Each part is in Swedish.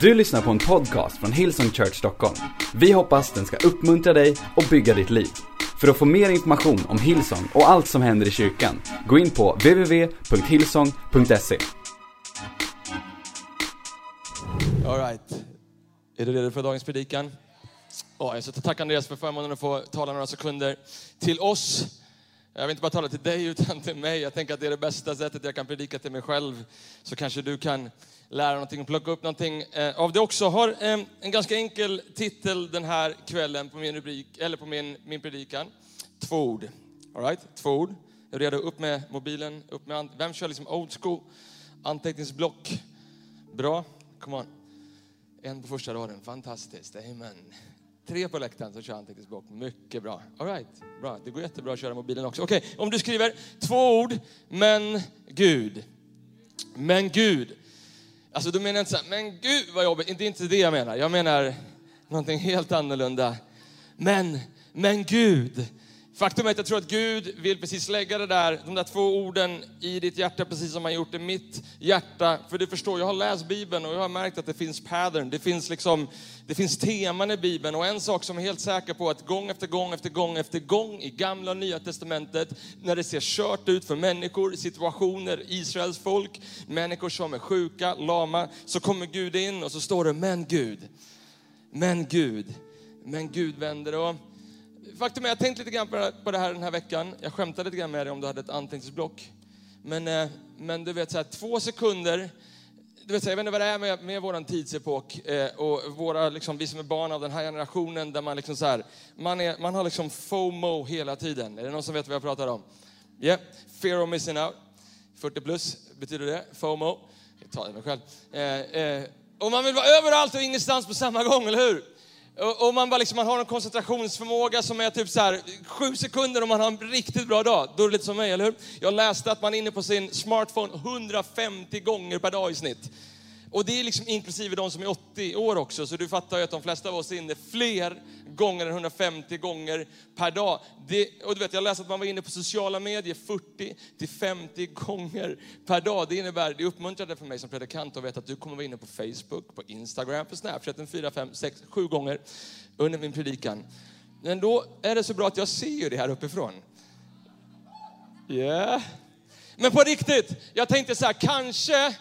Du lyssnar på en podcast från Hillsong Church Stockholm. Vi hoppas den ska uppmuntra dig och bygga ditt liv. För att få mer information om Hillsong och allt som händer i kyrkan, gå in på www.hillsong.se. Alright. Är du redo för dagens predikan? Ja, jag ska tacka Andreas för förmånen att få tala några sekunder till oss. Jag vill inte bara tala till dig utan till mig. Jag tänker att det är det bästa sättet jag kan predika till mig själv. Så kanske du kan lära någonting och plocka upp någonting eh, av det också. Har eh, en ganska enkel titel den här kvällen på min rubrik, eller på min, min predikan. Två ord. All right? Två ord. Är redo? Upp med mobilen. Upp med, vem kör liksom old school? Anteckningsblock. Bra. Come on. En på första raden. Fantastiskt. Amen. Tre på läktaren som kör anteckningsblock. Mycket bra. All right. Bra. Det går jättebra att köra mobilen också. Okej, okay. om du skriver två ord, men Gud. Men Gud. Alltså då menar jag inte så här, men Gud vad jobbigt. Det är inte det jag menar. Jag menar någonting helt annorlunda. Men, men Gud. Faktum är att jag tror att Gud vill precis lägga det där, de där två orden i ditt hjärta, precis som han gjort i mitt hjärta. För du förstår, jag har läst Bibeln och jag har märkt att det finns pattern, det finns, liksom, det finns teman i Bibeln. Och en sak som jag är helt säker på, att gång efter gång efter gång efter gång i gamla och nya testamentet, när det ser kört ut för människor, situationer, Israels folk, människor som är sjuka, lama, så kommer Gud in och så står det, men Gud, men Gud, men Gud vänder. Och faktum är, jag har tänkt lite grann på det här den här veckan. Jag skämtade lite grann med dig om du hade ett anteckningsblock. Men, eh, men du vet, så här, två sekunder, du vet, så här, jag vet inte vad det är med, med vår tidsepok eh, och våra, liksom, vi som är barn av den här generationen där man liksom så här, man, är, man har liksom FOMO hela tiden. Är det någon som vet vad jag pratar om? Yeah, fear of missing out. 40 plus betyder det, FOMO. Jag tar det mig själv. Eh, eh, och man vill vara överallt och ingenstans på samma gång, eller hur? Och man, bara liksom, man har en koncentrationsförmåga som är typ så här, sju sekunder om man har en riktigt bra dag. Då är det lite som mig, eller hur? Jag läste att man är inne på sin smartphone 150 gånger per dag i snitt. Och det är liksom inklusive de som är 80 år också, så du fattar ju att de flesta av oss är inne fler gånger än 150 gånger per dag. Det, och du vet, jag läste att man var inne på sociala medier 40 till 50 gånger per dag. Det innebär, det uppmuntrade för mig som predikant att veta att du kommer vara inne på Facebook, på Instagram, på Snapchat en 4, 5, 6, 7 gånger under min predikan. Men då är det så bra att jag ser ju det här uppifrån. Ja. Yeah. Men på riktigt, jag tänkte så här, kanske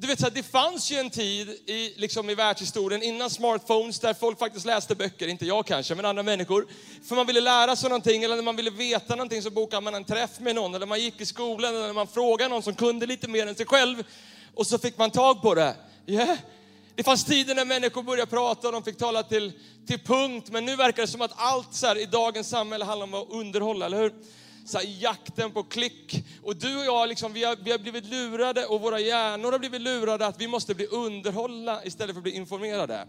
du vet, så här, det fanns ju en tid i, liksom i världshistorien innan smartphones där folk faktiskt läste böcker, inte jag kanske, men andra människor. För man ville lära sig någonting eller när man ville veta någonting så bokade man en träff med någon eller man gick i skolan eller man frågade någon som kunde lite mer än sig själv och så fick man tag på det. Yeah. Det fanns tider när människor började prata och de fick tala till, till punkt, men nu verkar det som att allt så här, i dagens samhälle handlar om att underhålla, eller hur? Så här, jakten på klick. Och du och jag, liksom, vi, har, vi har blivit lurade och våra hjärnor har blivit lurade att vi måste bli underhållna istället för att bli informerade.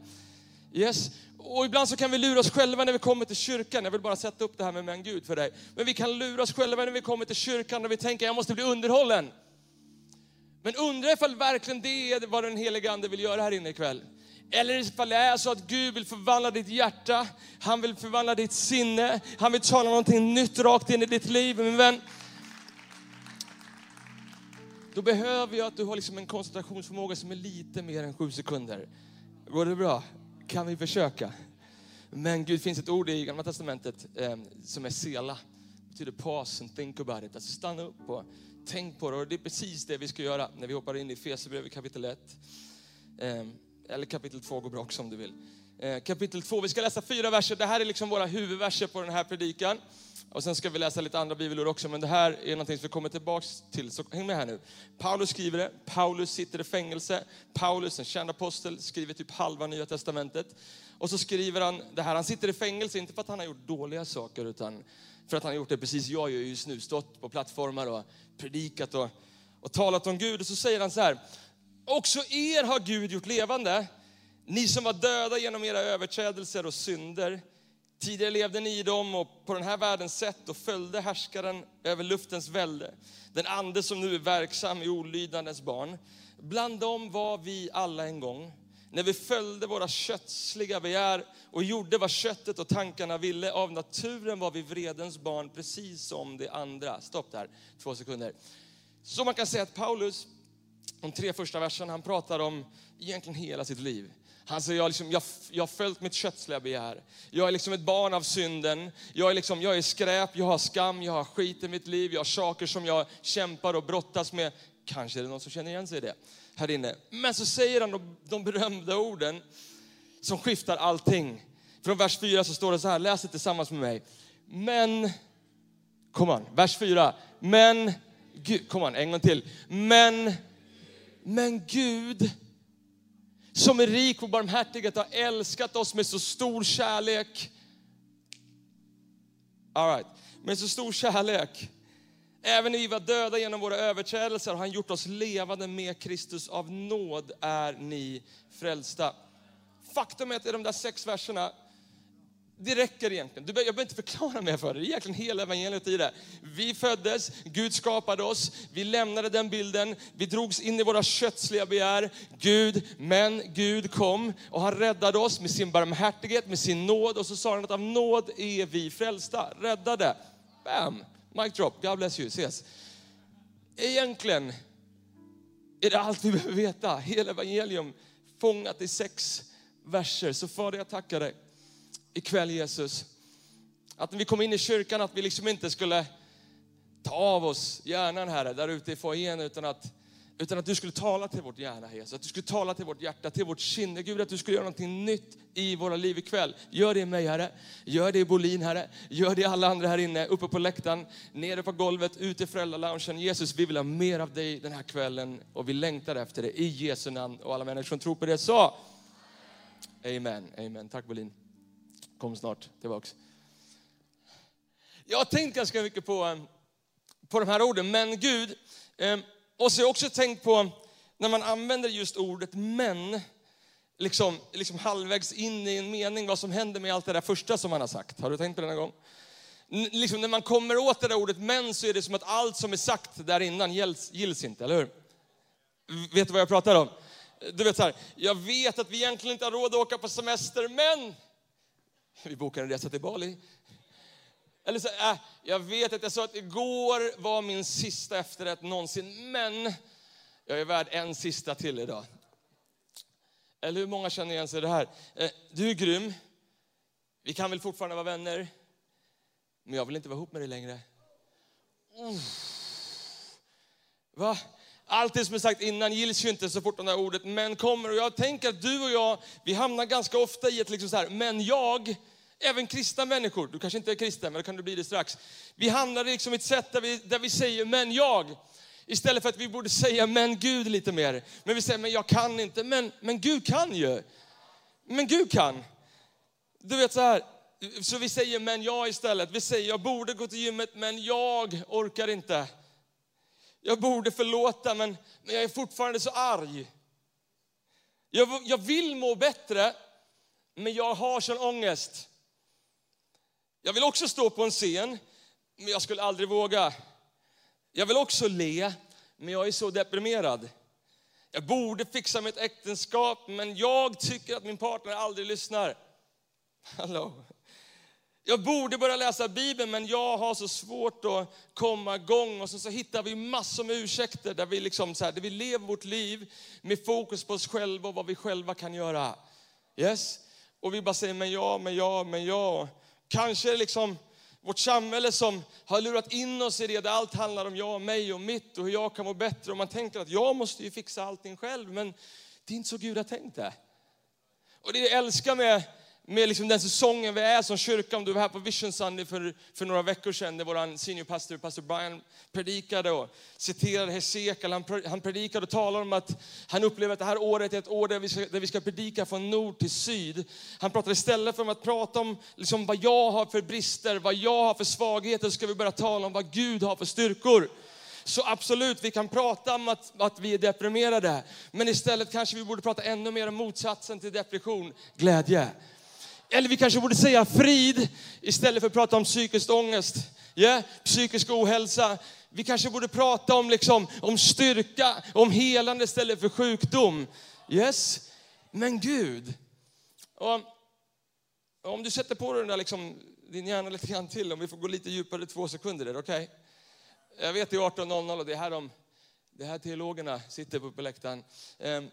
Yes. Och ibland så kan vi lura oss själva när vi kommer till kyrkan. Jag vill bara sätta upp det här med men Gud för dig. Men vi kan lura oss själva när vi kommer till kyrkan och vi tänker jag måste bli underhållen. Men undra ifall verkligen det är vad den helige Ande vill göra här inne ikväll. Eller ifall det är så att Gud vill förvandla ditt hjärta, han vill förvandla ditt sinne, han vill tala någonting nytt rakt in i ditt liv. Min vän, då behöver jag att du har liksom en koncentrationsförmåga som är lite mer än sju sekunder. Går det bra? Kan vi försöka? Men Gud finns ett ord i Gamla Testamentet eh, som är sela. Det betyder pause and think about it. Alltså stanna upp och tänk på det. Och det är precis det vi ska göra när vi hoppar in i Fesebrevet kapitel 1. Eh, eller kapitel 2 går bra också om du vill. Eh, kapitel 2, vi ska läsa fyra verser. Det här är liksom våra huvudverser på den här predikan. Och sen ska vi läsa lite andra bibelord också, men det här är någonting som vi kommer tillbaks till. Så häng med här nu. Paulus skriver det. Paulus sitter i fängelse. Paulus, en känd apostel, skriver typ halva nya testamentet. Och så skriver han det här. Han sitter i fängelse, inte för att han har gjort dåliga saker, utan för att han har gjort det precis jag gör just nu. Stått på plattformar och predikat och, och talat om Gud. Och så säger han så här. Också er har Gud gjort levande, ni som var döda genom era överträdelser och synder. Tidigare levde ni i dem och på den här världens sätt och följde härskaren över luftens välde. Den ande som nu är verksam i olydnadens barn. Bland dem var vi alla en gång. När vi följde våra kötsliga begär och gjorde vad köttet och tankarna ville. Av naturen var vi vredens barn, precis som de andra. Stopp där, två sekunder. Så man kan säga att Paulus de tre första verserna, han pratar om egentligen hela sitt liv. Han säger, jag, liksom, jag, jag har följt mitt kötsliga begär. Jag är liksom ett barn av synden. Jag är, liksom, jag är skräp, jag har skam, jag har skit i mitt liv. Jag har saker som jag kämpar och brottas med. Kanske är det någon som känner igen sig i det här inne. Men så säger han de, de berömda orden som skiftar allting. Från vers 4 så står det så här, läs det tillsammans med mig. Men, kom on, vers 4. Men, Gud, kom on, en gång till. Men, men Gud som är rik på barmhärtighet har älskat oss med så stor kärlek. All right. Med så stor kärlek. Även när vi var döda genom våra överträdelser har han gjort oss levande med Kristus. Av nåd är ni frälsta. Faktum är att i de där sex verserna det räcker egentligen. jag behöver inte förklara mer för dig. Det är egentligen hela evangeliet i det. Vi föddes, Gud skapade oss, vi lämnade den bilden, vi drogs in i våra kötsliga begär. Gud, men Gud kom och han räddade oss med sin barmhärtighet, med sin nåd. Och så sa han att av nåd är vi frälsta, räddade. Bam! Mic drop, God bless you, ses. Egentligen är det allt vi behöver veta. Hela evangelium fångat i sex verser. Så Fader, jag tackar dig ikväll Jesus. Att när vi kom in i kyrkan att vi liksom inte skulle ta av oss hjärnan här där ute i foajén utan att, utan att du skulle tala till vårt hjärna Jesus. Att du skulle tala till vårt hjärta, till vårt kinne. Gud att du skulle göra någonting nytt i våra liv ikväll. Gör det i mig Herre. Gör det i Bolin Herre. Gör det i alla andra här inne, uppe på läktaren, nere på golvet, ute i föräldraloungen. Jesus vi vill ha mer av dig den här kvällen och vi längtar efter det i Jesu namn. Och alla människor som tror på det sa Amen, amen. Tack Bolin kom snart tillbaks. Jag har tänkt ganska mycket på, eh, på de här orden, men Gud. Eh, och så har jag också tänkt på när man använder just ordet men, liksom, liksom halvvägs in i en mening, vad som händer med allt det där första som man har sagt. Har du tänkt på det någon gång? Liksom när man kommer åt det där ordet men så är det som att allt som är sagt där innan gills, gills inte, eller hur? Vet du vad jag pratar om? Du vet så här, jag vet att vi egentligen inte har råd att åka på semester, men vi bokar en resa till Bali. Eller så, äh, jag vet att jag sa att igår var min sista efterrätt någonsin, men jag är värd en sista till idag. Eller hur många känner igen sig i det här? Eh, du är grym, vi kan väl fortfarande vara vänner, men jag vill inte vara ihop med dig längre. Va? Allt det som är sagt innan gills ju inte så fort det där ordet men kommer. Och jag tänker att du och jag, vi hamnar ganska ofta i ett liksom så här, men jag, även kristna människor, du kanske inte är kristen, men det kan du bli det strax. Vi hamnar liksom i ett sätt där vi, där vi säger, men jag. Istället för att vi borde säga, men Gud lite mer. Men vi säger, men jag kan inte, men, men Gud kan ju. Men Gud kan. Du vet så här, så vi säger men jag istället. Vi säger jag borde gå till gymmet men jag orkar inte. Jag borde förlåta men, men jag är fortfarande så arg. Jag, jag vill må bättre men jag har sån ångest. Jag vill också stå på en scen, men jag skulle aldrig våga. Jag vill också le, men jag är så deprimerad. Jag borde fixa mitt äktenskap, men jag tycker att min partner aldrig lyssnar. Hallå? Jag borde börja läsa Bibeln, men jag har så svårt att komma igång. Och så, så hittar vi massor med ursäkter där vi, liksom så här, där vi lever vårt liv med fokus på oss själva och vad vi själva kan göra. Yes? Och vi bara säger men ja, men ja, men ja. Kanske liksom vårt samhälle som har lurat in oss i det, där allt handlar om jag, mig och mitt och hur jag kan må bättre. Och man tänker att jag måste ju fixa allting själv, men det är inte så Gud har tänkt det. Och det jag älskar med, med liksom den säsongen vi är som kyrka, om du var här på Vision Sunday för, för några veckor sedan, där vår seniorpastor, pastor Brian, predikade och citerade Hesekiel. Han, han predikade och talade om att han upplever att det här året är ett år där vi ska, där vi ska predika från nord till syd. Han pratade istället för att prata om liksom vad jag har för brister, vad jag har för svagheter, så ska vi börja tala om vad Gud har för styrkor. Så absolut, vi kan prata om att, att vi är deprimerade. Men istället kanske vi borde prata ännu mer om motsatsen till depression, glädje. Eller vi kanske borde säga frid istället för att prata om psykisk ångest, yeah? psykisk ohälsa. Vi kanske borde prata om, liksom, om styrka, om helande istället för sjukdom. Yes? Men Gud, och, om du sätter på dig den där liksom, din hjärna lite grann till, om vi får gå lite djupare två sekunder där, okej? Okay? Jag vet det är 18.00 och det är här de Det här teologerna sitter på, på läktaren. Ehm,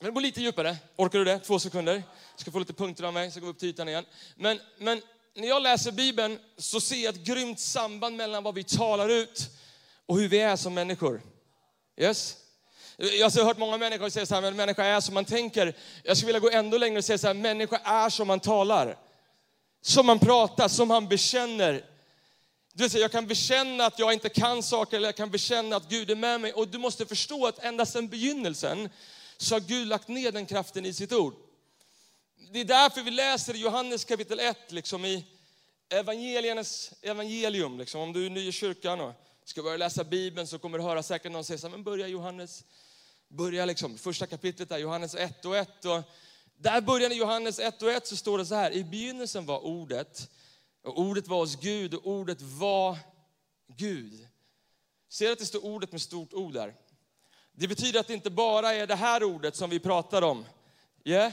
men gå lite djupare. Orkar du det? Två sekunder. Jag ska få lite punkter av mig, så går vi upp till ytan igen. Men, men när jag läser Bibeln så ser jag ett grymt samband mellan vad vi talar ut och hur vi är som människor. Yes? Jag har hört många människor säga så här, men människa är som man tänker. Jag skulle vilja gå ändå längre och säga så här, människa är som man talar. Som man pratar, som man bekänner. Du vet, jag kan bekänna att jag inte kan saker, eller jag kan bekänna att Gud är med mig. Och du måste förstå att ända sedan begynnelsen så har Gud lagt ner den kraften i sitt ord. Det är därför vi läser i Johannes kapitel 1, liksom i evangeliernas evangelium. Liksom. Om du är ny i kyrkan och ska börja läsa Bibeln så kommer du höra säkert någon säga så här, men börja Johannes, börja liksom, första kapitlet där, Johannes 1 och 1. Och där börjar i Johannes 1 och 1 så står det så här, i begynnelsen var ordet, och ordet var hos Gud och ordet var Gud. Ser att det står ordet med stort O där? Det betyder att det inte bara är det här ordet som vi pratar om. Yeah?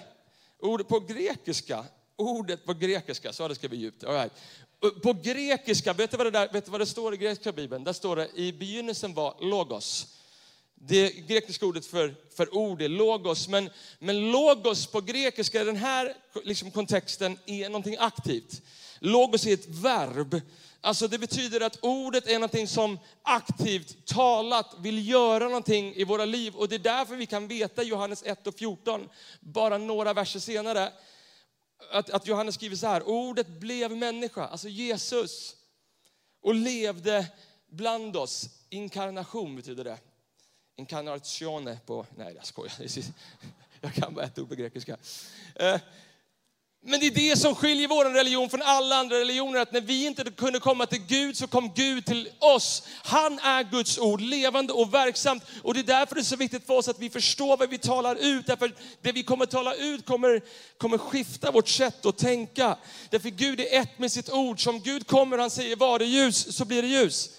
Ordet på grekiska, ordet på grekiska, så det ska bli djupt. All right. På grekiska, vet du, vad det där, vet du vad det står i grekiska bibeln? Där står det, i begynnelsen var logos. Det grekiska ordet för, för ord är logos, men, men logos på grekiska i den här liksom, kontexten är någonting aktivt. Logos är ett verb. Alltså det betyder att ordet är någonting som aktivt, talat, vill göra någonting i våra liv. Och det är därför vi kan veta Johannes 1 och 14, bara några verser senare, att, att Johannes skriver så här, ordet blev människa, alltså Jesus, och levde bland oss. Inkarnation betyder det. Incarnatione på, nej jag skojar, jag kan bara ett ord på grekiska. Eh, men det är det som skiljer vår religion från alla andra religioner, att när vi inte kunde komma till Gud så kom Gud till oss. Han är Guds ord, levande och verksamt. Och det är därför det är så viktigt för oss att vi förstår vad vi talar ut. Därför det vi kommer tala ut kommer, kommer skifta vårt sätt att tänka. Därför Gud är ett med sitt ord. Som Gud kommer och han säger var det ljus, så blir det ljus.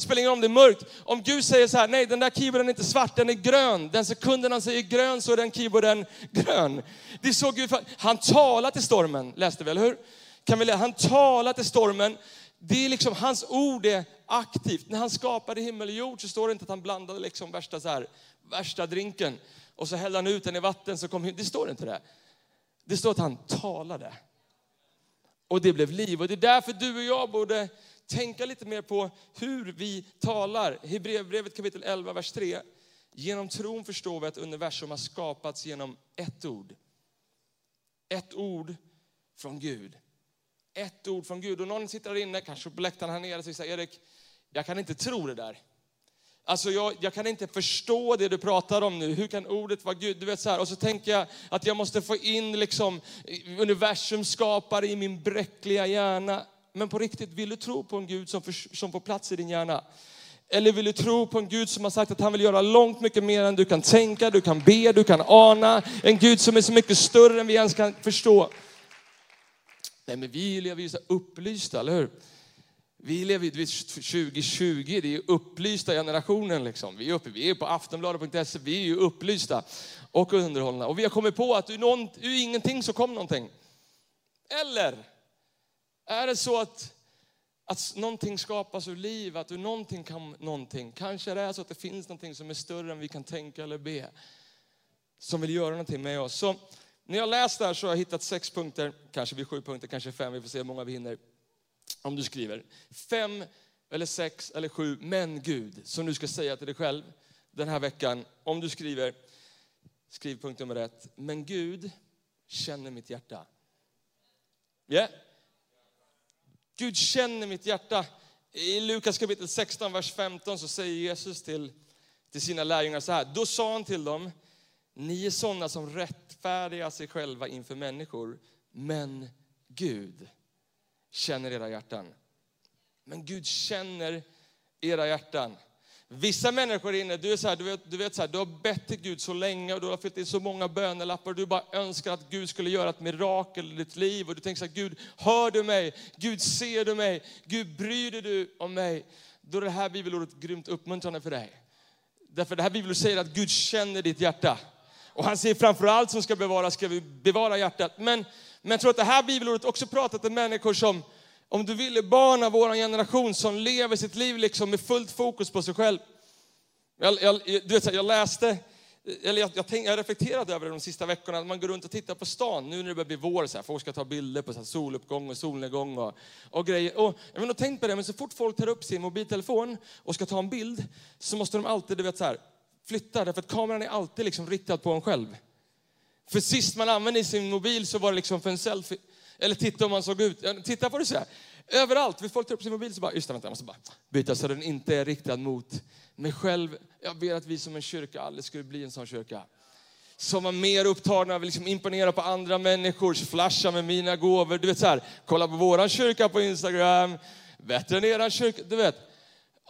Det spelar ingen roll om det är mörkt. Om Gud säger så här, nej den där keyboarden är inte svart, den är grön. Den sekunden han säger grön så är den keyboarden grön. Det är så Gud, han talar till stormen, läste vi, eller hur? Kan vi läsa? Han talar till stormen. Det är liksom, hans ord är aktivt. När han skapade himmel och jord så står det inte att han blandade liksom värsta, så här, värsta drinken och så hällde han ut den i vatten så kom Det står inte det. Det står att han talade. Och det blev liv. Och det är därför du och jag borde tänka lite mer på hur vi talar. Hebreerbrevet kapitel 11, vers 3. Genom tron förstår vi att universum har skapats genom ett ord. Ett ord från Gud. Ett ord från Gud. Och någon sitter där inne, kanske på läktaren här nere, och säger Erik, jag kan inte tro det där. Alltså jag, jag, kan inte förstå det du pratar om nu. Hur kan ordet vara Gud? Du vet så här. Och så tänker jag att jag måste få in liksom universums skapare i min bräckliga hjärna men på riktigt, vill du tro på en Gud som, för, som får plats i din hjärna? Eller vill du tro på en Gud som har sagt att han vill göra långt mycket mer än du kan tänka, du kan be, du kan ana. En Gud som är så mycket större än vi ens kan förstå. Nej men vi lever ju så upplysta, eller hur? Vi lever ju 2020, det är upplysta generationen. Liksom. Vi, är uppe, vi är på aftonbladet.se, vi är ju upplysta och underhållna. Och vi har kommit på att ur, någon, ur ingenting så kom någonting. Eller är det så att, att någonting skapas ur liv, att ur någonting kan någonting. Kanske det är så att det finns någonting som är större än vi kan tänka eller be. Som vill göra någonting med oss. Så när jag läst det här så har jag hittat sex punkter, kanske vid sju punkter, kanske fem, vi får se hur många vi hinner. Om du skriver. Fem eller sex eller sju, men Gud, som du ska säga till dig själv den här veckan. Om du skriver, skriv punkt nummer ett. Men Gud känner mitt hjärta. Yeah. Gud känner mitt hjärta. I Lukas kapitel 16, vers 15 så säger Jesus till, till sina lärjungar så här. Då sa han till dem, ni är sådana som rättfärdigar sig själva inför människor, men Gud känner era hjärtan. Men Gud känner era hjärtan. Vissa människor inne, du, är så här, du, vet, du, vet så här, du har bett till Gud så länge och du har fyllt in så många bönelappar och du bara önskar att Gud skulle göra ett mirakel i ditt liv. Och du tänker så här, Gud hör du mig? Gud ser du mig? Gud bryr dig du om mig? Då är det här bibelordet grymt uppmuntrande för dig. Därför det här bibelordet säger att Gud känner ditt hjärta. Och han säger framför allt som ska bevaras ska vi bevara hjärtat. Men, men jag tror att det här bibelordet också pratar till människor som, om du vill, är barn av vår generation som lever sitt liv liksom med fullt fokus på sig själv. Jag, jag, du vet, jag läste, eller jag, jag, tänk, jag reflekterade över det de sista veckorna, att man går runt och tittar på stan, nu när det börjar bli vår, så här, folk ska ta bilder på så här, soluppgång och solnedgång och, och grejer. Och, jag har tänkt på det, men så fort folk tar upp sin mobiltelefon och ska ta en bild, så måste de alltid du vet, så här, flytta, därför att kameran är alltid liksom riktad på en själv. För sist man använde sin mobil så var det liksom för en selfie. Eller titta om man såg ut. Titta på det så här. Överallt, vill folk ta upp sin mobil så bara, just det, vänta, jag måste bara byta så den inte är riktad mot mig själv. Jag ber att vi som en kyrka aldrig skulle bli en sån kyrka. Som var mer upptagna av att liksom imponera på andra människor, flasha med mina gåvor. Du vet så här, kolla på våran kyrka på Instagram, bättre än eran kyrka. Du vet,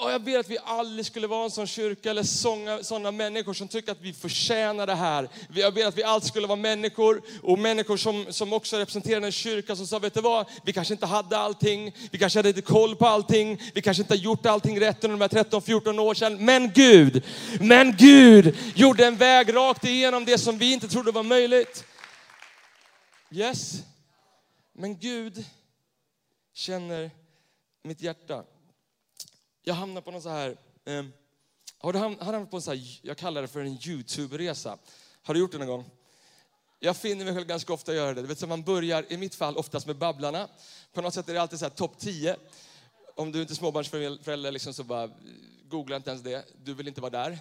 och jag ber att vi aldrig skulle vara en sån kyrka eller såna, såna människor som tycker att vi förtjänar det här. Jag ber att vi alltid skulle vara människor och människor som, som också representerar en kyrka som sa, vet du vad, vi kanske inte hade allting, vi kanske hade inte koll på allting, vi kanske inte har gjort allting rätt under de här 13-14 år sedan. Men Gud, men Gud gjorde en väg rakt igenom det som vi inte trodde var möjligt. Yes, men Gud känner mitt hjärta. Jag hamnade på någon så här, eh, har du hamnat på en så här, jag kallar det för en YouTube-resa. Har du gjort det någon gång? Jag finner mig själv ganska ofta göra det. Du vet, så man börjar, i mitt fall, oftast med Babblarna. På något sätt är det alltid så här topp 10. Om du inte är småbarnsförälder liksom, så bara, googla inte ens det. Du vill inte vara där.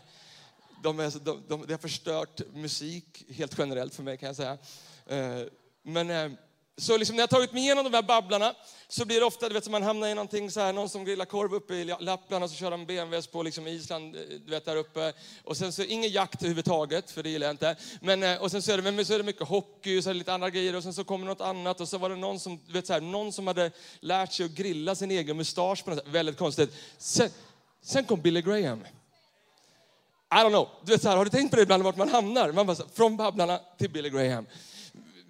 De, är, de, de, de har förstört musik helt generellt för mig kan jag säga. Eh, men eh, så liksom när jag tagit mig igenom de här babblarna så blir det ofta, du vet, som man hamnar i någonting så här, någon som grillar korv uppe i Lappland och så kör de BMWs på liksom Island, eh, du vet där uppe. Och sen så ingen jakt överhuvudtaget, för det gillar jag inte. Men, eh, och sen så är, det, men så är det mycket hockey och så är det lite andra grejer och sen så kommer något annat och så var det någon som, du vet så här, någon som hade lärt sig att grilla sin egen mustasch på något sätt. Väldigt konstigt. Sen, sen kom Billy Graham. I don't know. Du vet så här, har du tänkt på det ibland vart man hamnar? Man bara, från Babblarna till Billy Graham.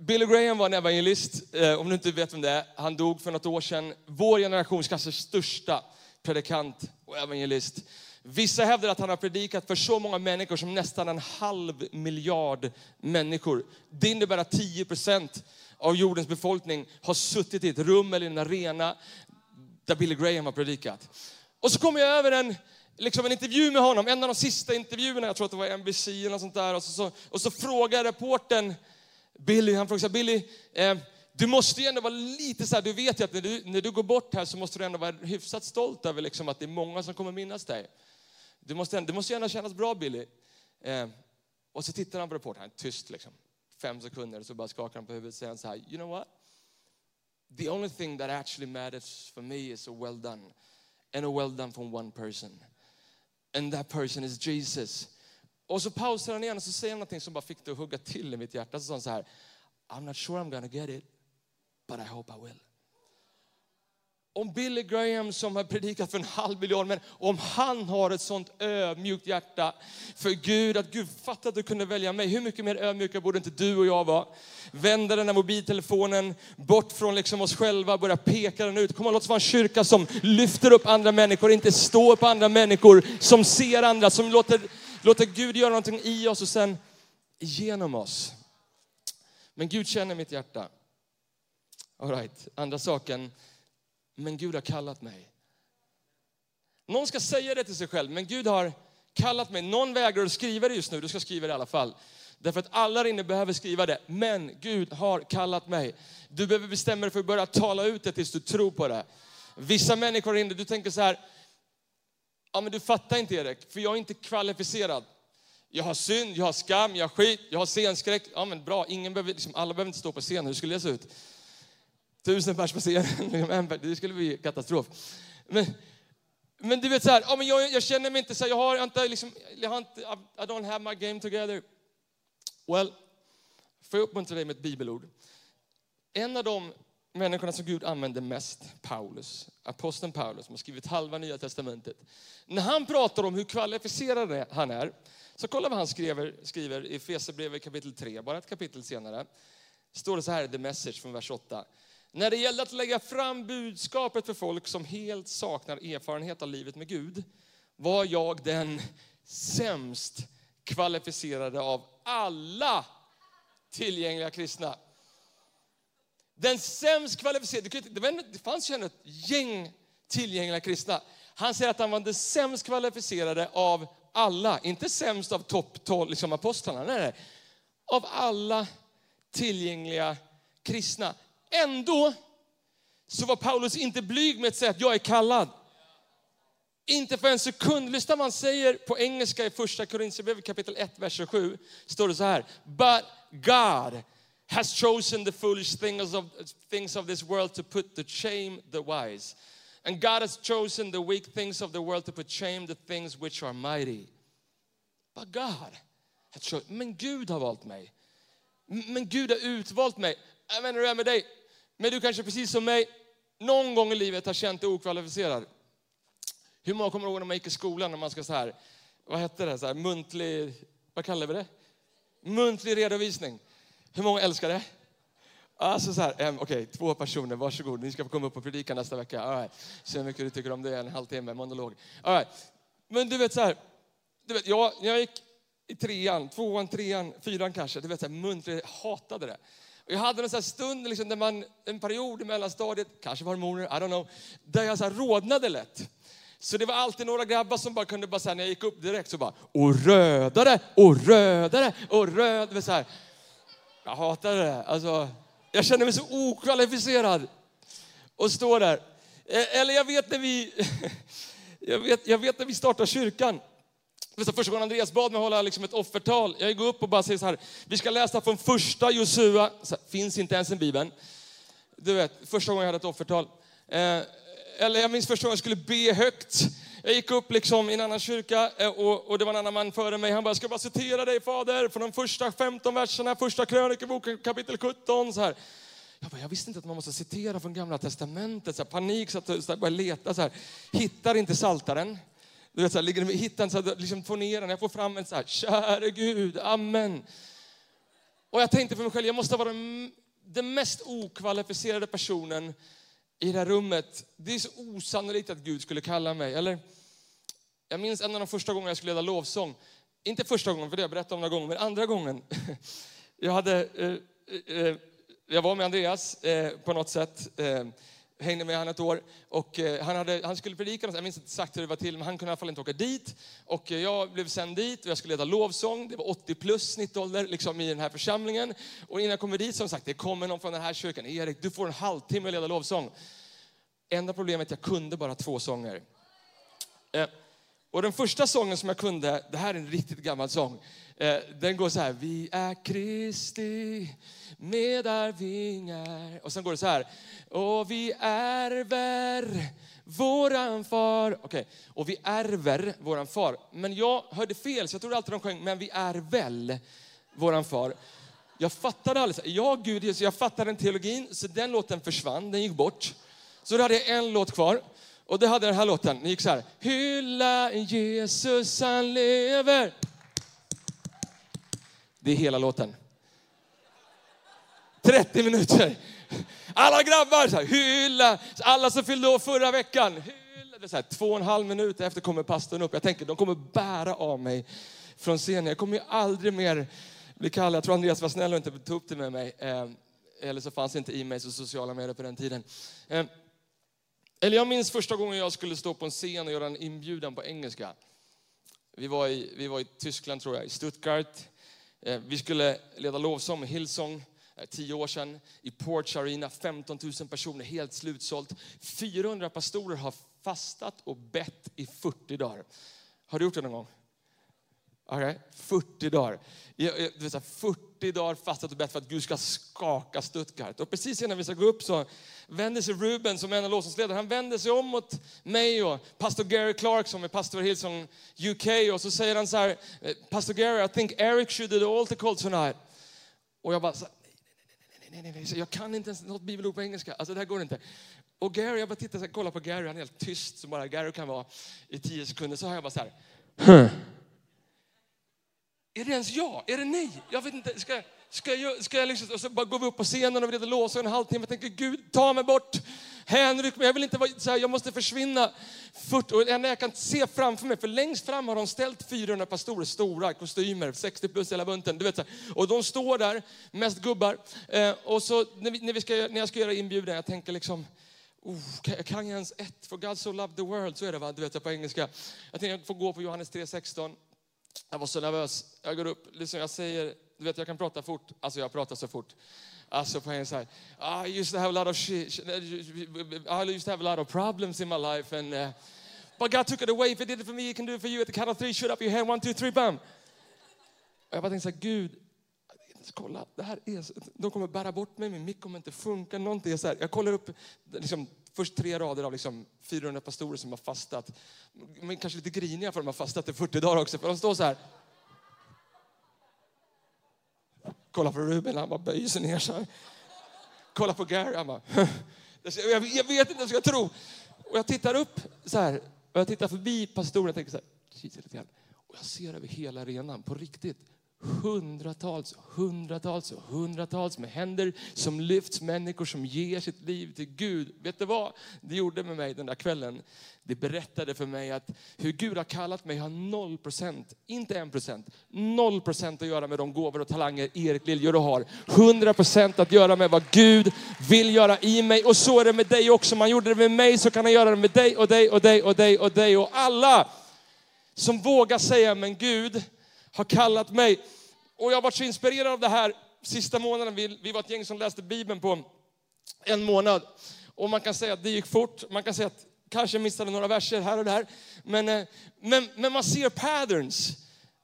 Billy Graham var en evangelist, eh, om du inte vet vem det är. Han dog för något år sedan. Vår generations kanske största predikant och evangelist. Vissa hävdar att han har predikat för så många människor som nästan en halv miljard människor. Det innebär att 10 procent av jordens befolkning har suttit i ett rum eller en arena där Billy Graham har predikat. Och så kom jag över en, liksom en intervju med honom, en av de sista intervjuerna, jag tror att det var NBC eller något sånt där. Och så, så, och så frågar reporten Billy, han frågade så här, Billy, eh, du måste ju ändå vara lite så här, du vet ju att när du, när du går bort här så måste du ändå vara hyfsat stolt över liksom att det är många som kommer minnas dig. Du måste, det måste ju ändå kännas bra Billy. Eh, och så tittar han på reportern, tyst liksom, fem sekunder, så bara skakar han på huvudet och säger så här, you know what? The only thing that actually matters for me is a well done. And a well done from one person. And that person is Jesus. Och så pausar han igen och så säger han någonting som bara fick det att hugga till i mitt hjärta. Så sa han så här, I'm not sure I'm gonna get it, but I hope I will. Om Billy Graham som har predikat för en halv miljard, men om han har ett sånt ödmjukt hjärta för Gud, att Gud fattar att du kunde välja mig. Hur mycket mer ödmjuka borde inte du och jag vara? Vända den här mobiltelefonen bort från liksom oss själva, börja peka den ut. Kom och låt oss vara en kyrka som lyfter upp andra människor, inte står på andra människor, som ser andra, som låter Låta Gud göra någonting i oss och sen genom oss. Men Gud känner mitt hjärta. All right. Andra saken, men Gud har kallat mig. Någon ska säga det till sig själv, men Gud har kallat mig. Någon vägrar att skriva det just nu, du ska skriva det i alla fall. Därför att alla inne behöver skriva det. Men Gud har kallat mig. Du behöver bestämma dig för att börja tala ut det tills du tror på det. Vissa människor inne, du tänker så här, Ja, men du fattar inte Erik, för jag är inte kvalificerad. Jag har synd, jag har skam, jag har skit, jag har scenskräck. Ja, men bra, ingen behöver, liksom, alla behöver inte stå på scen. Hur skulle det se ut? Tusen pers på scenen, det skulle bli katastrof. Men, men du vet så här, ja, men jag, jag känner mig inte så här, jag har inte, liksom, jag har inte, I don't have my game together. Well, får jag uppmuntra dig med ett bibelord. En av de människorna som Gud använder mest, Paulus, aposteln Paulus, som har skrivit halva Nya Testamentet. När han pratar om hur kvalificerad han är, så kolla vad han skriver, skriver i Fesebrevet kapitel 3, bara ett kapitel senare. Står det så här i The Message från vers 8. När det gällde att lägga fram budskapet för folk som helt saknar erfarenhet av livet med Gud, var jag den sämst kvalificerade av alla tillgängliga kristna. Den sämst kvalificerade, det fanns ju ett gäng tillgängliga kristna. Han säger att han var den sämst kvalificerade av alla, inte sämst av topp 12 liksom apostlarna, nej, nej. Av alla tillgängliga kristna. Ändå så var Paulus inte blyg med att säga att jag är kallad. Inte för en sekund. Lyssna vad han säger på engelska i första Korinthierbrevet kapitel 1, vers 7. Står det så här. But God has chosen the foolish things of, things of this world to put to shame the wise. And God has chosen the weak things of the world to put shame the things which are mighty. But God has chosen, men Gud har valt mig. Men Gud har utvalt mig. Jag vet inte hur det är med dig, men du kanske precis som mig någon gång i livet har känt dig okvalificerad. Hur många kommer ihåg när man gick i skolan när man ska så här, vad hette det, så här, muntlig, vad kallar vi det? Muntlig redovisning. Hur många älskar det? Alltså så här, okej, okay, två personer, varsågod, ni ska få komma upp och predika nästa vecka. All right. Se hur mycket du tycker om det, en halvtimme, monolog. All right. Men du vet så här, du vet, jag, jag gick i trean, tvåan, trean, fyran kanske, du vet så här, muntlig, hatade det. Och jag hade en sån stund, liksom, där man, en period i mellanstadiet, kanske var hormoner, I don't know, där jag så här, rodnade lätt. Så det var alltid några grabbar som bara kunde, bara, så här, när jag gick upp direkt så bara, och rödare, och rödare, och rödare. Så här. Jag hatade det. Alltså, jag kände mig så okvalificerad och står där. Eh, eller jag vet när vi, jag vet, jag vet när vi startade kyrkan. Första gången Andreas bad mig hålla liksom ett offertal. Jag går upp och bara säger så här, vi ska läsa från första Josua, finns inte ens i Bibeln. Du vet, första gången jag hade ett offertal. Eh, eller jag minns första gången jag skulle be högt. Jag gick upp liksom i en annan kyrka eh, och, och, det var en annan man före mig. Han bara, jag ska bara citera dig fader från de första 15 verserna, första krönikeboken kapitel 17. Så här. Jag, bara, jag visste inte att man måste citera från gamla testamentet. Så här, panik, så att jag började leta. Så här. Hittar inte saltaren. Du vet, så här, ligger, hittar inte, så här, liksom får ner den. Jag får fram en så här, käre Gud, amen. Och jag tänkte för mig själv, jag måste vara den mest okvalificerade personen i det här rummet. Det är så osannolikt att Gud skulle kalla mig. Eller, jag minns en av de första gångerna jag skulle leda lovsång. Inte första gången, för det har jag berättat om några gånger, men andra gången. Jag, hade, eh, eh, eh, jag var med Andreas eh, på något sätt eh, hängde med honom ett år. Och eh, han, hade, han skulle predika, jag minns inte exakt hur det var till, men han kunde i alla fall inte åka dit. Och eh, jag blev sänd dit och jag skulle leda lovsång. Det var 80 plus snittålder liksom, i den här församlingen. Och innan jag kommer dit, som sagt, det kommer någon från den här kyrkan. Erik, du får en halvtimme att leda lovsång. Enda problemet, jag kunde bara två sånger. Eh, och den första sången som jag kunde, det här är en riktigt gammal sång. Eh, den går så här, vi är Kristi medarvingar. Och sen går det så här, och vi ärver våran far. Okej, okay. och vi ärver våran far. Men jag hörde fel, så jag trodde alltid de sjöng, men vi är väl våran far. Jag fattade aldrig, ja Gud, jag fattade den teologin, så den låten försvann, den gick bort. Så då hade jag en låt kvar. Och det hade den här låten, den gick så här. Hylla Jesus, han lever. Det är hela låten. 30 minuter. Alla grabbar så här, hylla. Alla som fyllde år förra veckan. Hylla. Det är så här, två och en halv minut efter kommer pastorn upp. Jag tänker de kommer bära av mig från scenen. Jag kommer ju aldrig mer bli kallad. Jag tror Andreas var snäll och inte tog upp det med mig. Eh, eller så fanns inte e-mails och sociala medier på den tiden. Eh, eller jag minns första gången jag skulle stå på en scen och göra en inbjudan på engelska. Vi var i, vi var i Tyskland tror jag, i Stuttgart. Eh, vi skulle leda lovsång med Hillsong eh, tio år sedan i Porch Arena, 15 000 personer, helt slutsålt. 400 pastorer har fastat och bett i 40 dagar. Har du gjort det någon gång? Okay. 40 dagar. Jag, jag, vet, 40 dagar fastat och bett för att Gud ska skaka Stuttgart. Och precis innan vi ska gå upp så vänder sig Ruben som är en av lovsångsledarna, han vänder sig om mot mig och pastor Gary Clark som är pastor i Hillsong UK och så säger han så här, eh, Pastor Gary, I think Eric should do the altar call tonight. Och jag bara, så, nej, nej, nej, nej, jag kan inte ens något bibelord på engelska, alltså det här går inte. Och Gary, jag bara tittar och kollar på Gary, han är helt tyst som bara Gary kan vara i tio sekunder. Så har jag bara så här, huh. Är det ens ja? Är det nej? Jag vet inte. Ska, ska jag, ska jag liksom, och så bara går vi upp på scenen och vi låsa en halvtimme. Jag tänker, Gud, ta mig bort. Henrik, mig. Jag vill inte vara så här, jag måste försvinna. Fort, och jag kan se framför mig, för längst fram har de ställt 400 pastorer, stora kostymer, 60 plus hela bunten. Du vet, så här. Och de står där, mest gubbar. Eh, och så när, vi, när, vi ska, när jag ska göra inbjudan, jag tänker liksom, Oh, kan, kan jag ens ett? For God so loved the world, så är det va? Du vet på engelska. Jag tänkte jag får gå på Johannes 3.16. Jag var så nervös. Jag går upp, liksom jag säger, du vet jag kan prata fort. Alltså jag pratar så fort. Alltså på engelska. Ah, I used to have a lot of shit. I ah, used to have a lot of problems in my life and uh, But God took it away. If he did it for me, he can do it for you. At the count of three, shoot up your hand. One, two, three, bam. Och jag bara tänkte så här, Gud, kolla, det här är, de kommer bära bort mig, min mick kommer inte funka, någonting är så här. Jag kollar upp liksom, först tre rader av liksom, 400 pastorer som har fastat. Men kanske lite griniga för de har fastat i 40 dagar också, för de står så här. Kolla på Ruben, han bara böjer sig ner så här. Kolla på Gary, han bara... Jag vet inte vad jag ska tro. Och jag tittar upp så här, och jag tittar förbi pastoren och tänker så här, lite grann. Och jag ser över hela arenan, på riktigt, hundratals, hundratals och hundratals med händer som lyfts, människor som ger sitt liv till Gud. Vet du vad det gjorde med mig den där kvällen? Det berättade för mig att hur Gud har kallat mig har noll procent, inte en procent, noll procent att göra med de gåvor och talanger Erik Liljor har. Hundra procent att göra med vad Gud vill göra i mig. Och så är det med dig också. Om han gjorde det med mig så kan han göra det med dig och dig och dig och dig och dig och alla som vågar säga, men Gud, har kallat mig. Och jag har varit så inspirerad av det här sista månaden. Vi, vi var ett gäng som läste Bibeln på en månad. Och man kan säga att det gick fort. Man kan säga att kanske missade några verser här och där. Men, eh, men, men man ser patterns.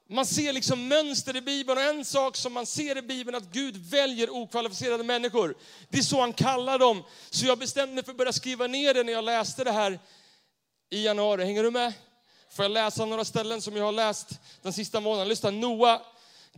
Man ser liksom mönster i Bibeln och en sak som man ser i Bibeln är att Gud väljer okvalificerade människor. Det är så han kallar dem. Så jag bestämde mig för att börja skriva ner det när jag läste det här i januari. Hänger du med? Får jag läsa några ställen som jag har läst den sista månaden? Lyssna, Noa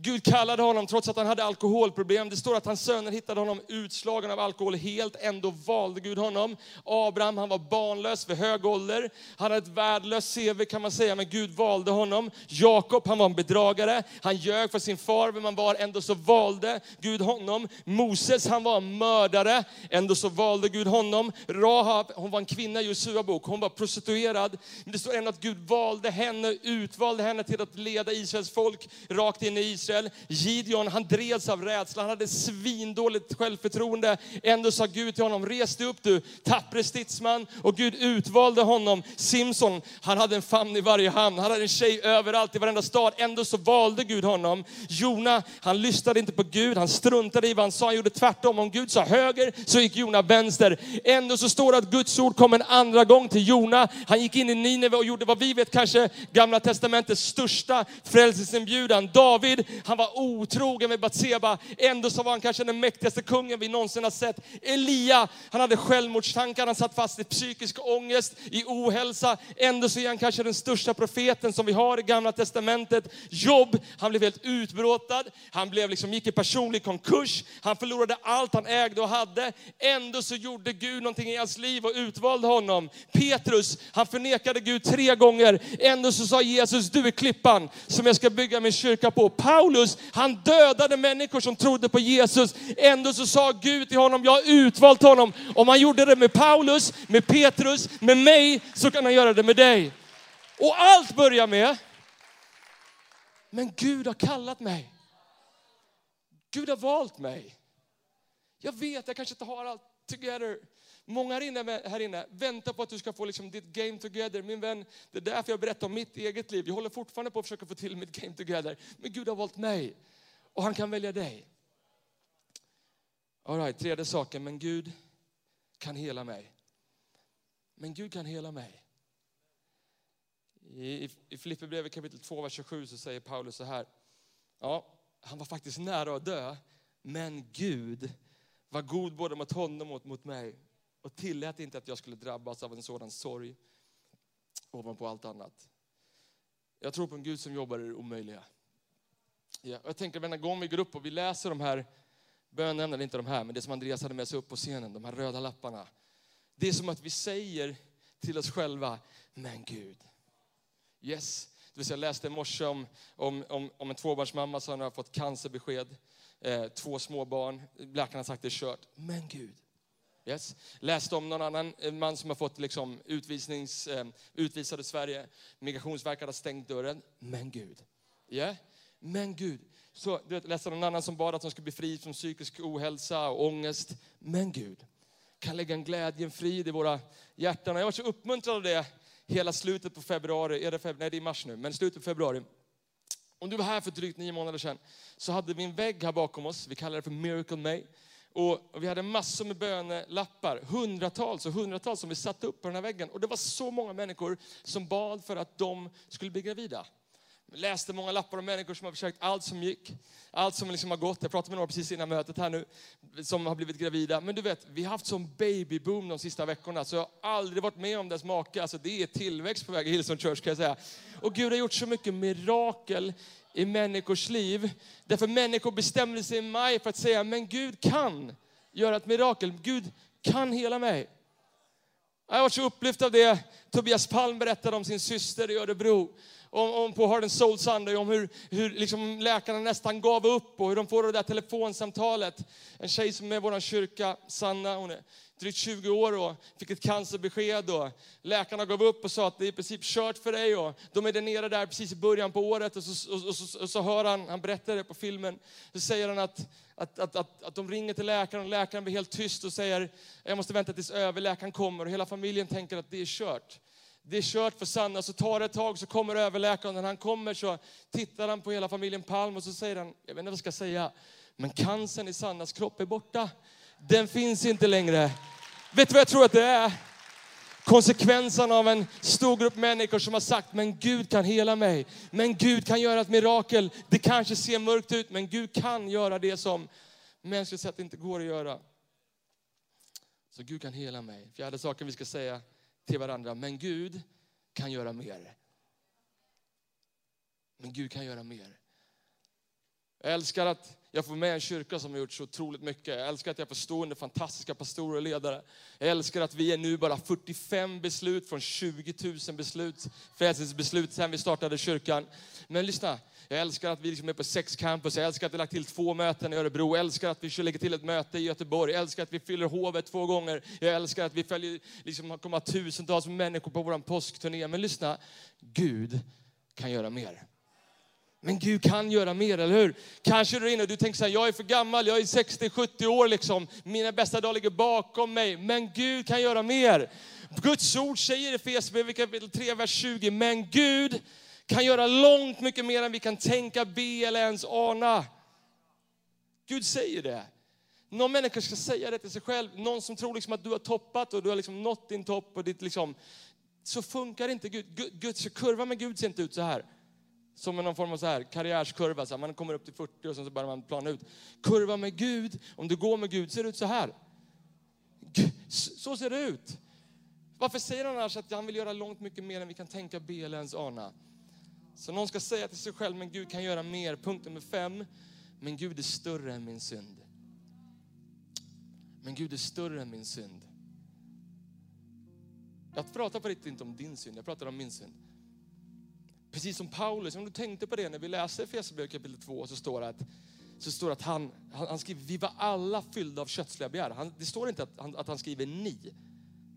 Gud kallade honom trots att han hade alkoholproblem. Det står att hans söner hittade honom utslagen av alkohol helt. Ändå valde Gud honom. Abraham, han var barnlös vid hög ålder. Han hade ett värdelöst CV kan man säga, men Gud valde honom. Jakob, han var en bedragare. Han ljög för sin far vem han var. Ändå så valde Gud honom. Moses, han var en mördare. Ändå så valde Gud honom. Rahab, hon var en kvinna i Josua bok. Hon var prostituerad. Men det står ändå att Gud valde henne, utvalde henne till att leda Israels folk rakt in i Israel. Israel. Gideon, han drevs av rädsla, han hade svindåligt självförtroende. Ändå sa Gud till honom, res dig upp du, tappre stridsman. Och Gud utvalde honom. Simson, han hade en famn i varje hamn, han hade en tjej överallt i varenda stad. Ändå så valde Gud honom. Jona, han lyssnade inte på Gud, han struntade i vad han sa, han gjorde tvärtom. Om Gud sa höger så gick Jona vänster. Ändå så står det att Guds ord kom en andra gång till Jona. Han gick in i Nineve och gjorde vad vi vet kanske gamla testamentets största frälsningsinbjudan. David, han var otrogen med Batseba. Ändå så var han kanske den mäktigaste kungen vi någonsin har sett. Elia, han hade självmordstankar, han satt fast i psykisk ångest, i ohälsa. Ändå så är han kanske den största profeten som vi har i gamla testamentet. Jobb, han blev helt utbråtad. Han blev liksom, gick i personlig konkurs. Han förlorade allt han ägde och hade. Ändå så gjorde Gud någonting i hans liv och utvalde honom. Petrus, han förnekade Gud tre gånger. Ändå så sa Jesus, du är klippan som jag ska bygga min kyrka på. Paulus, han dödade människor som trodde på Jesus. Ändå så sa Gud till honom, jag har utvalt honom. Om han gjorde det med Paulus, med Petrus, med mig, så kan han göra det med dig. Och allt börjar med, men Gud har kallat mig. Gud har valt mig. Jag vet, jag kanske inte har allt together. Många här inne, här inne väntar på att du ska få liksom ditt game together. Min vän, det är därför jag berättar om mitt eget liv. Jag håller fortfarande på att försöka få till mitt game together. Men Gud har valt mig och han kan välja dig. All right, tredje saken, men Gud kan hela mig. Men Gud kan hela mig. I, i, i Filipperbrevet kapitel 2, vers 27 så säger Paulus så här. Ja, han var faktiskt nära att dö, men Gud var god både mot honom och mot mig och tillät inte att jag skulle drabbas av en sådan sorg ovanpå allt annat. Jag tror på en Gud som jobbar i det omöjliga. Ja, jag tänker varje gång vi går upp och vi läser de här bönämnena, inte de här, men det som Andreas hade med sig upp på scenen, de här röda lapparna. Det är som att vi säger till oss själva, men Gud. Yes. Det vill säga, jag läste i morse om, om, om, om en tvåbarnsmamma som har fått cancerbesked. Eh, två små barn. Läkaren har sagt det är kört. Men Gud. Yes. Läste om någon annan eh, man som har fått liksom utvisnings, eh, utvisad i Sverige. Migrationsverket har stängt dörren. Men Gud. Yeah. Men Gud. Så, du vet, läste om någon annan som bad att de skulle bli fri från psykisk ohälsa och ångest. Men Gud. kan lägga en glädje, en frid i våra hjärtan. Jag var så uppmuntrad av det hela slutet på februari, är det februari? nej det är mars nu, men slutet på februari. Om du var här för drygt nio månader sedan så hade vi en vägg här bakom oss, vi kallar det för Miracle May. Och vi hade massor med bönelappar, hundratals och hundratals som vi satte upp på den här väggen. Och det var så många människor som bad för att de skulle bli gravida. Jag läste många lappar om människor som har försökt allt som gick, allt som liksom har gått. Jag pratade med några precis innan mötet här nu, som har blivit gravida. Men du vet, vi har haft sån babyboom de sista veckorna, så jag har aldrig varit med om dess make. Alltså det är tillväxt på väg i Hillsong Church kan jag säga. Och Gud har gjort så mycket mirakel i människors liv. Därför människor bestämde sig i maj för att säga, men Gud kan göra ett mirakel. Gud kan hela mig. Jag var så upplyft av det. Tobias Palm berättade om sin syster i Örebro om, om på Hard and Soul Sunday, om hur, hur liksom läkarna nästan gav upp och hur de får det där telefonsamtalet. En tjej som är i vår kyrka, Sanna, hon är drygt 20 år och fick ett cancerbesked. Och läkarna gav upp och sa att det är i princip kört för dig. Och de är där nere där precis i början på året och så, och, och, och, och så hör han, han berättar det på filmen, så säger han att, att, att, att, att de ringer till läkaren och läkaren blir helt tyst och säger jag måste vänta tills överläkaren kommer. Och hela familjen tänker att det är kört det är kört för Sanna. Så tar det ett tag så kommer överläkaren. När han kommer så tittar han på hela familjen Palm och så säger han, jag vet inte vad jag ska säga, men cancern i Sannas kropp är borta. Den finns inte längre. Vet du vad jag tror att det är? Konsekvensen av en stor grupp människor som har sagt, men Gud kan hela mig. Men Gud kan göra ett mirakel. Det kanske ser mörkt ut, men Gud kan göra det som mänskligt sett inte går att göra. Så Gud kan hela mig. Fjärde saken vi ska säga till varandra. Men Gud kan göra mer. Men Gud kan göra mer. Jag älskar att jag får med en kyrka som har gjort så otroligt mycket. Jag älskar att jag får stå under fantastiska pastorer och ledare. Jag älskar att vi är nu bara 45 beslut från 20 000 beslut, frälsningsbeslut sen vi startade kyrkan. Men lyssna, jag älskar att vi liksom är på sex campus, jag älskar att vi har lagt till två möten i Örebro, jag älskar att vi lägger till ett möte i Göteborg, jag älskar att vi fyller hovet två gånger, jag älskar att vi följer, liksom, kommer tusentals människor på vår påskturné. Men lyssna, Gud kan göra mer. Men Gud kan göra mer, eller hur? Kanske du är inne och du tänker så här, jag är för gammal, jag är 60-70 år liksom. Mina bästa dagar ligger bakom mig. Men Gud kan göra mer. Guds ord säger i Efesierbrevet kapitel 3, vers 20, men Gud kan göra långt mycket mer än vi kan tänka, be eller ens ana. Gud säger det. Någon människa ska säga det till sig själv. Någon som tror liksom att du har toppat och du har liksom nått din topp. Och ditt liksom, så funkar inte Gud. Guds kurva med Gud ser inte ut så här. Som någon form av så här, karriärskurva. Så här, man kommer upp till 40 och sen så börjar man plana ut. Kurva med Gud, om du går med Gud, ser det ut så här. Så ser det ut. Varför säger han annars att han vill göra långt mycket mer än vi kan tänka, be eller ens ana? Så någon ska säga till sig själv, men Gud kan göra mer. Punkt nummer fem, men Gud är större än min synd. Men Gud är större än min synd. Jag pratar på riktigt inte om din synd, jag pratar om min synd. Precis som Paulus, om du tänkte på det när vi läste Efesierbrevet kapitel 2 så står det att, så står att han, han, han, skriver, vi var alla fyllda av kötsliga begär. Han, det står inte att han, att han skriver ni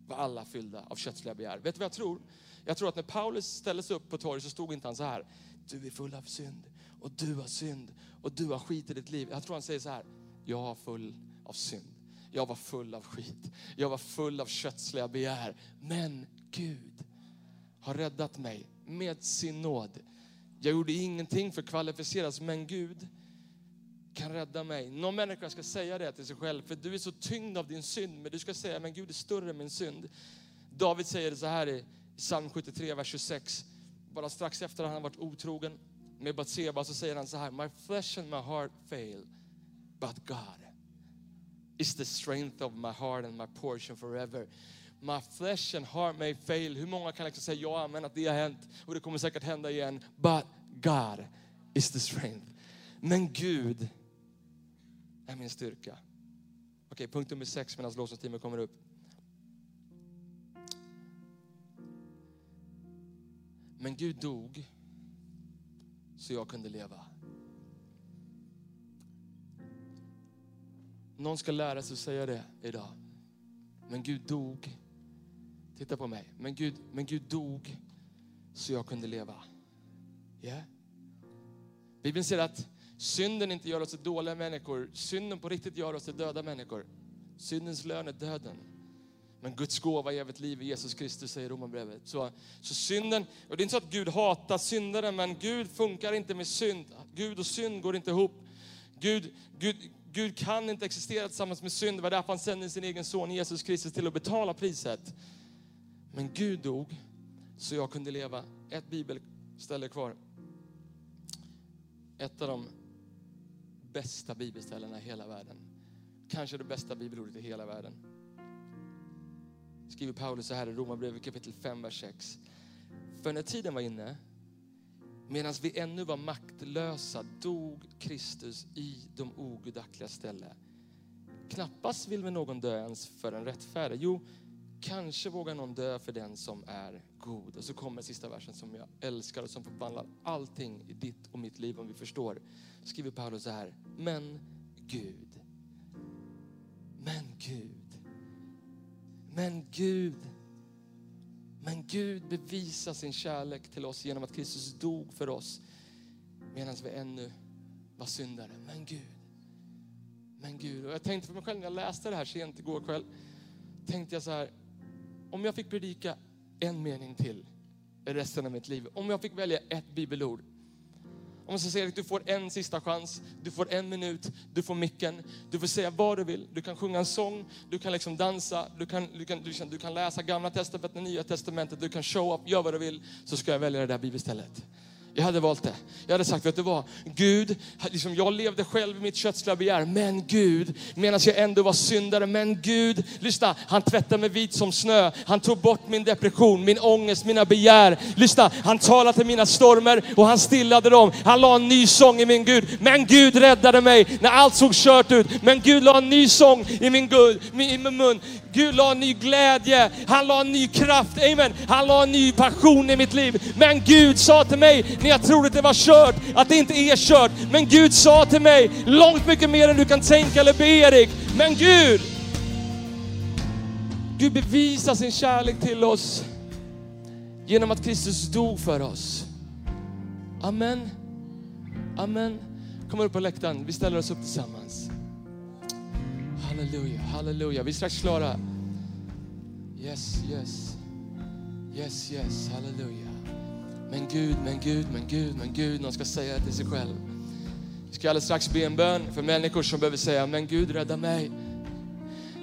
var alla fyllda av kötsliga begär. Vet du vad jag tror? Jag tror att när Paulus ställde sig upp på torget så stod inte han så här, du är full av synd och du har synd och du har skit i ditt liv. Jag tror han säger så här, jag var full av synd. Jag var full av skit. Jag var full av kötsliga begär. Men Gud har räddat mig med sin nåd. Jag gjorde ingenting för att kvalificeras, men Gud kan rädda mig. Någon människa ska säga det till sig själv, för du är så tyngd av din synd, men du ska säga, men Gud är större än min synd. David säger det så här i psalm 73, vers 26. Bara strax efter att han varit otrogen med Batseba så säger han så här, My flesh and my heart fail, but God is the strength of my heart and my portion forever. My flesh and heart may fail. Hur många kan liksom säga ja, men att det har hänt och det kommer säkert hända igen. But God is the strength. Men Gud är min styrka. Okej, punkt nummer sex medan lovsångsteamet kommer upp. Men Gud dog så jag kunde leva. Någon ska lära sig att säga det idag. Men Gud dog Titta på mig. Men Gud, men Gud dog så jag kunde leva. Yeah. Bibeln säger att synden inte gör oss till dåliga människor. Synden på riktigt gör oss till döda människor. Syndens lön är döden. Men Guds gåva är evigt liv i Jesus Kristus, säger Romarbrevet. Så, så synden, och det är inte så att Gud hatar syndare, men Gud funkar inte med synd. Gud och synd går inte ihop. Gud, Gud, Gud kan inte existera tillsammans med synd. Det var därför han sände sin egen son Jesus Kristus till att betala priset. Men Gud dog så jag kunde leva. Ett bibelställe kvar. Ett av de bästa bibelställena i hela världen. Kanske det bästa bibelordet i hela världen. Skriver Paulus så här i Romarbrevet kapitel 5, vers 6. För när tiden var inne, medan vi ännu var maktlösa, dog Kristus i de ogudaktiga ställe. Knappast vill väl någon dö ens för en rättfärdig. Jo, kanske vågar någon dö för den som är god. Och så kommer sista versen som jag älskar och som förvandlar allting i ditt och mitt liv om vi förstår. Skriver Paulus så här. Men Gud. Men Gud. Men Gud. Men Gud bevisar sin kärlek till oss genom att Kristus dog för oss medan vi ännu var syndare. Men Gud. Men Gud. Och jag tänkte för mig själv när jag läste det här sent igår kväll. Tänkte jag så här. Om jag fick predika en mening till resten av mitt liv. Om jag fick välja ett bibelord. Om jag säger att du får en sista chans, du får en minut, du får micken, du får säga vad du vill. Du kan sjunga en sång, du kan liksom dansa, du kan, du kan, du kan, du kan läsa gamla testamentet, nya testamentet, du kan show up, gör vad du vill. Så ska jag välja det där bibelstället. Jag hade valt det. Jag hade sagt, vet du vad? Gud, liksom jag levde själv i mitt kötsliga begär, men Gud, medan jag ändå var syndare, men Gud, lyssna, han tvättade mig vit som snö. Han tog bort min depression, min ångest, mina begär. Lyssna, han talade till mina stormar och han stillade dem. Han la en ny sång i min Gud, men Gud räddade mig när allt såg kört ut. Men Gud la en ny sång i min, Gud, i min mun. Gud la en ny glädje, han la en ny kraft, amen. Han la en ny passion i mitt liv. Men Gud sa till mig, när jag trodde att det var kört, att det inte är kört. Men Gud sa till mig, långt mycket mer än du kan tänka eller be Erik. Men Gud, Gud bevisar sin kärlek till oss genom att Kristus dog för oss. Amen. Amen. Kom upp på läktaren, vi ställer oss upp tillsammans. Halleluja, halleluja. Vi är strax klara. Yes, yes. Yes, yes, halleluja. Men Gud, men Gud, men Gud, men Gud. Någon ska säga det till sig själv. Vi ska alldeles strax be en bön för människor som behöver säga, men Gud rädda mig.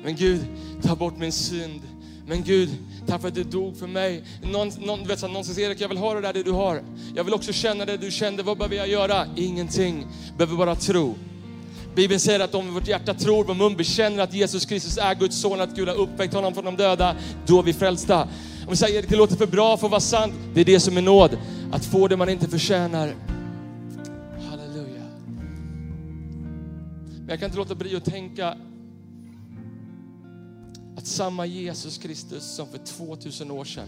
Men Gud, ta bort min synd. Men Gud, tack för att du dog för mig. Någon, någon, vet, så, någon säger, Erik, jag vill ha det där det du har. Jag vill också känna det du kände. Vad behöver jag göra? Ingenting. Behöver bara tro. Bibeln säger att om vårt hjärta tror, vår mun bekänner att Jesus Kristus är Guds son, att Gud har uppväckt honom från de döda, då är vi frälsta. Om vi säger att det låter för bra för att vara sant, det är det som är nåd. Att få det man inte förtjänar. Halleluja. Men jag kan inte låta bli att tänka att samma Jesus Kristus som för 2000 år sedan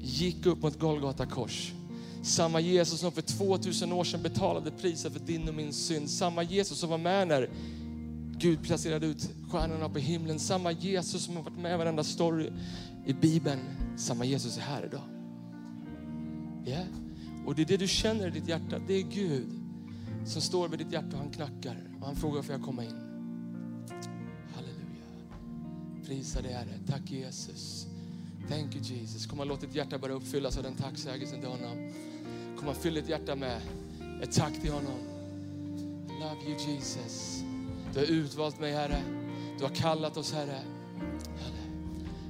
gick upp mot Golgata kors. Samma Jesus som för 2000 år sedan betalade priset för din och min synd. Samma Jesus som var med när Gud placerade ut stjärnorna på himlen. Samma Jesus som har varit med i varenda story i Bibeln. Samma Jesus är här idag. Yeah. Och det är det du känner i ditt hjärta. Det är Gud som står vid ditt hjärta och han knackar. Och han frågar, får jag komma in? Halleluja. Prisa dig Herre. Tack Jesus. Thank you Jesus. Kom och låt ditt hjärta bara uppfyllas av den tacksägelsen till honom. Kom och fyll ditt hjärta med ett tack till honom. I love you Jesus. Du har utvalt mig Herre. Du har kallat oss Herre.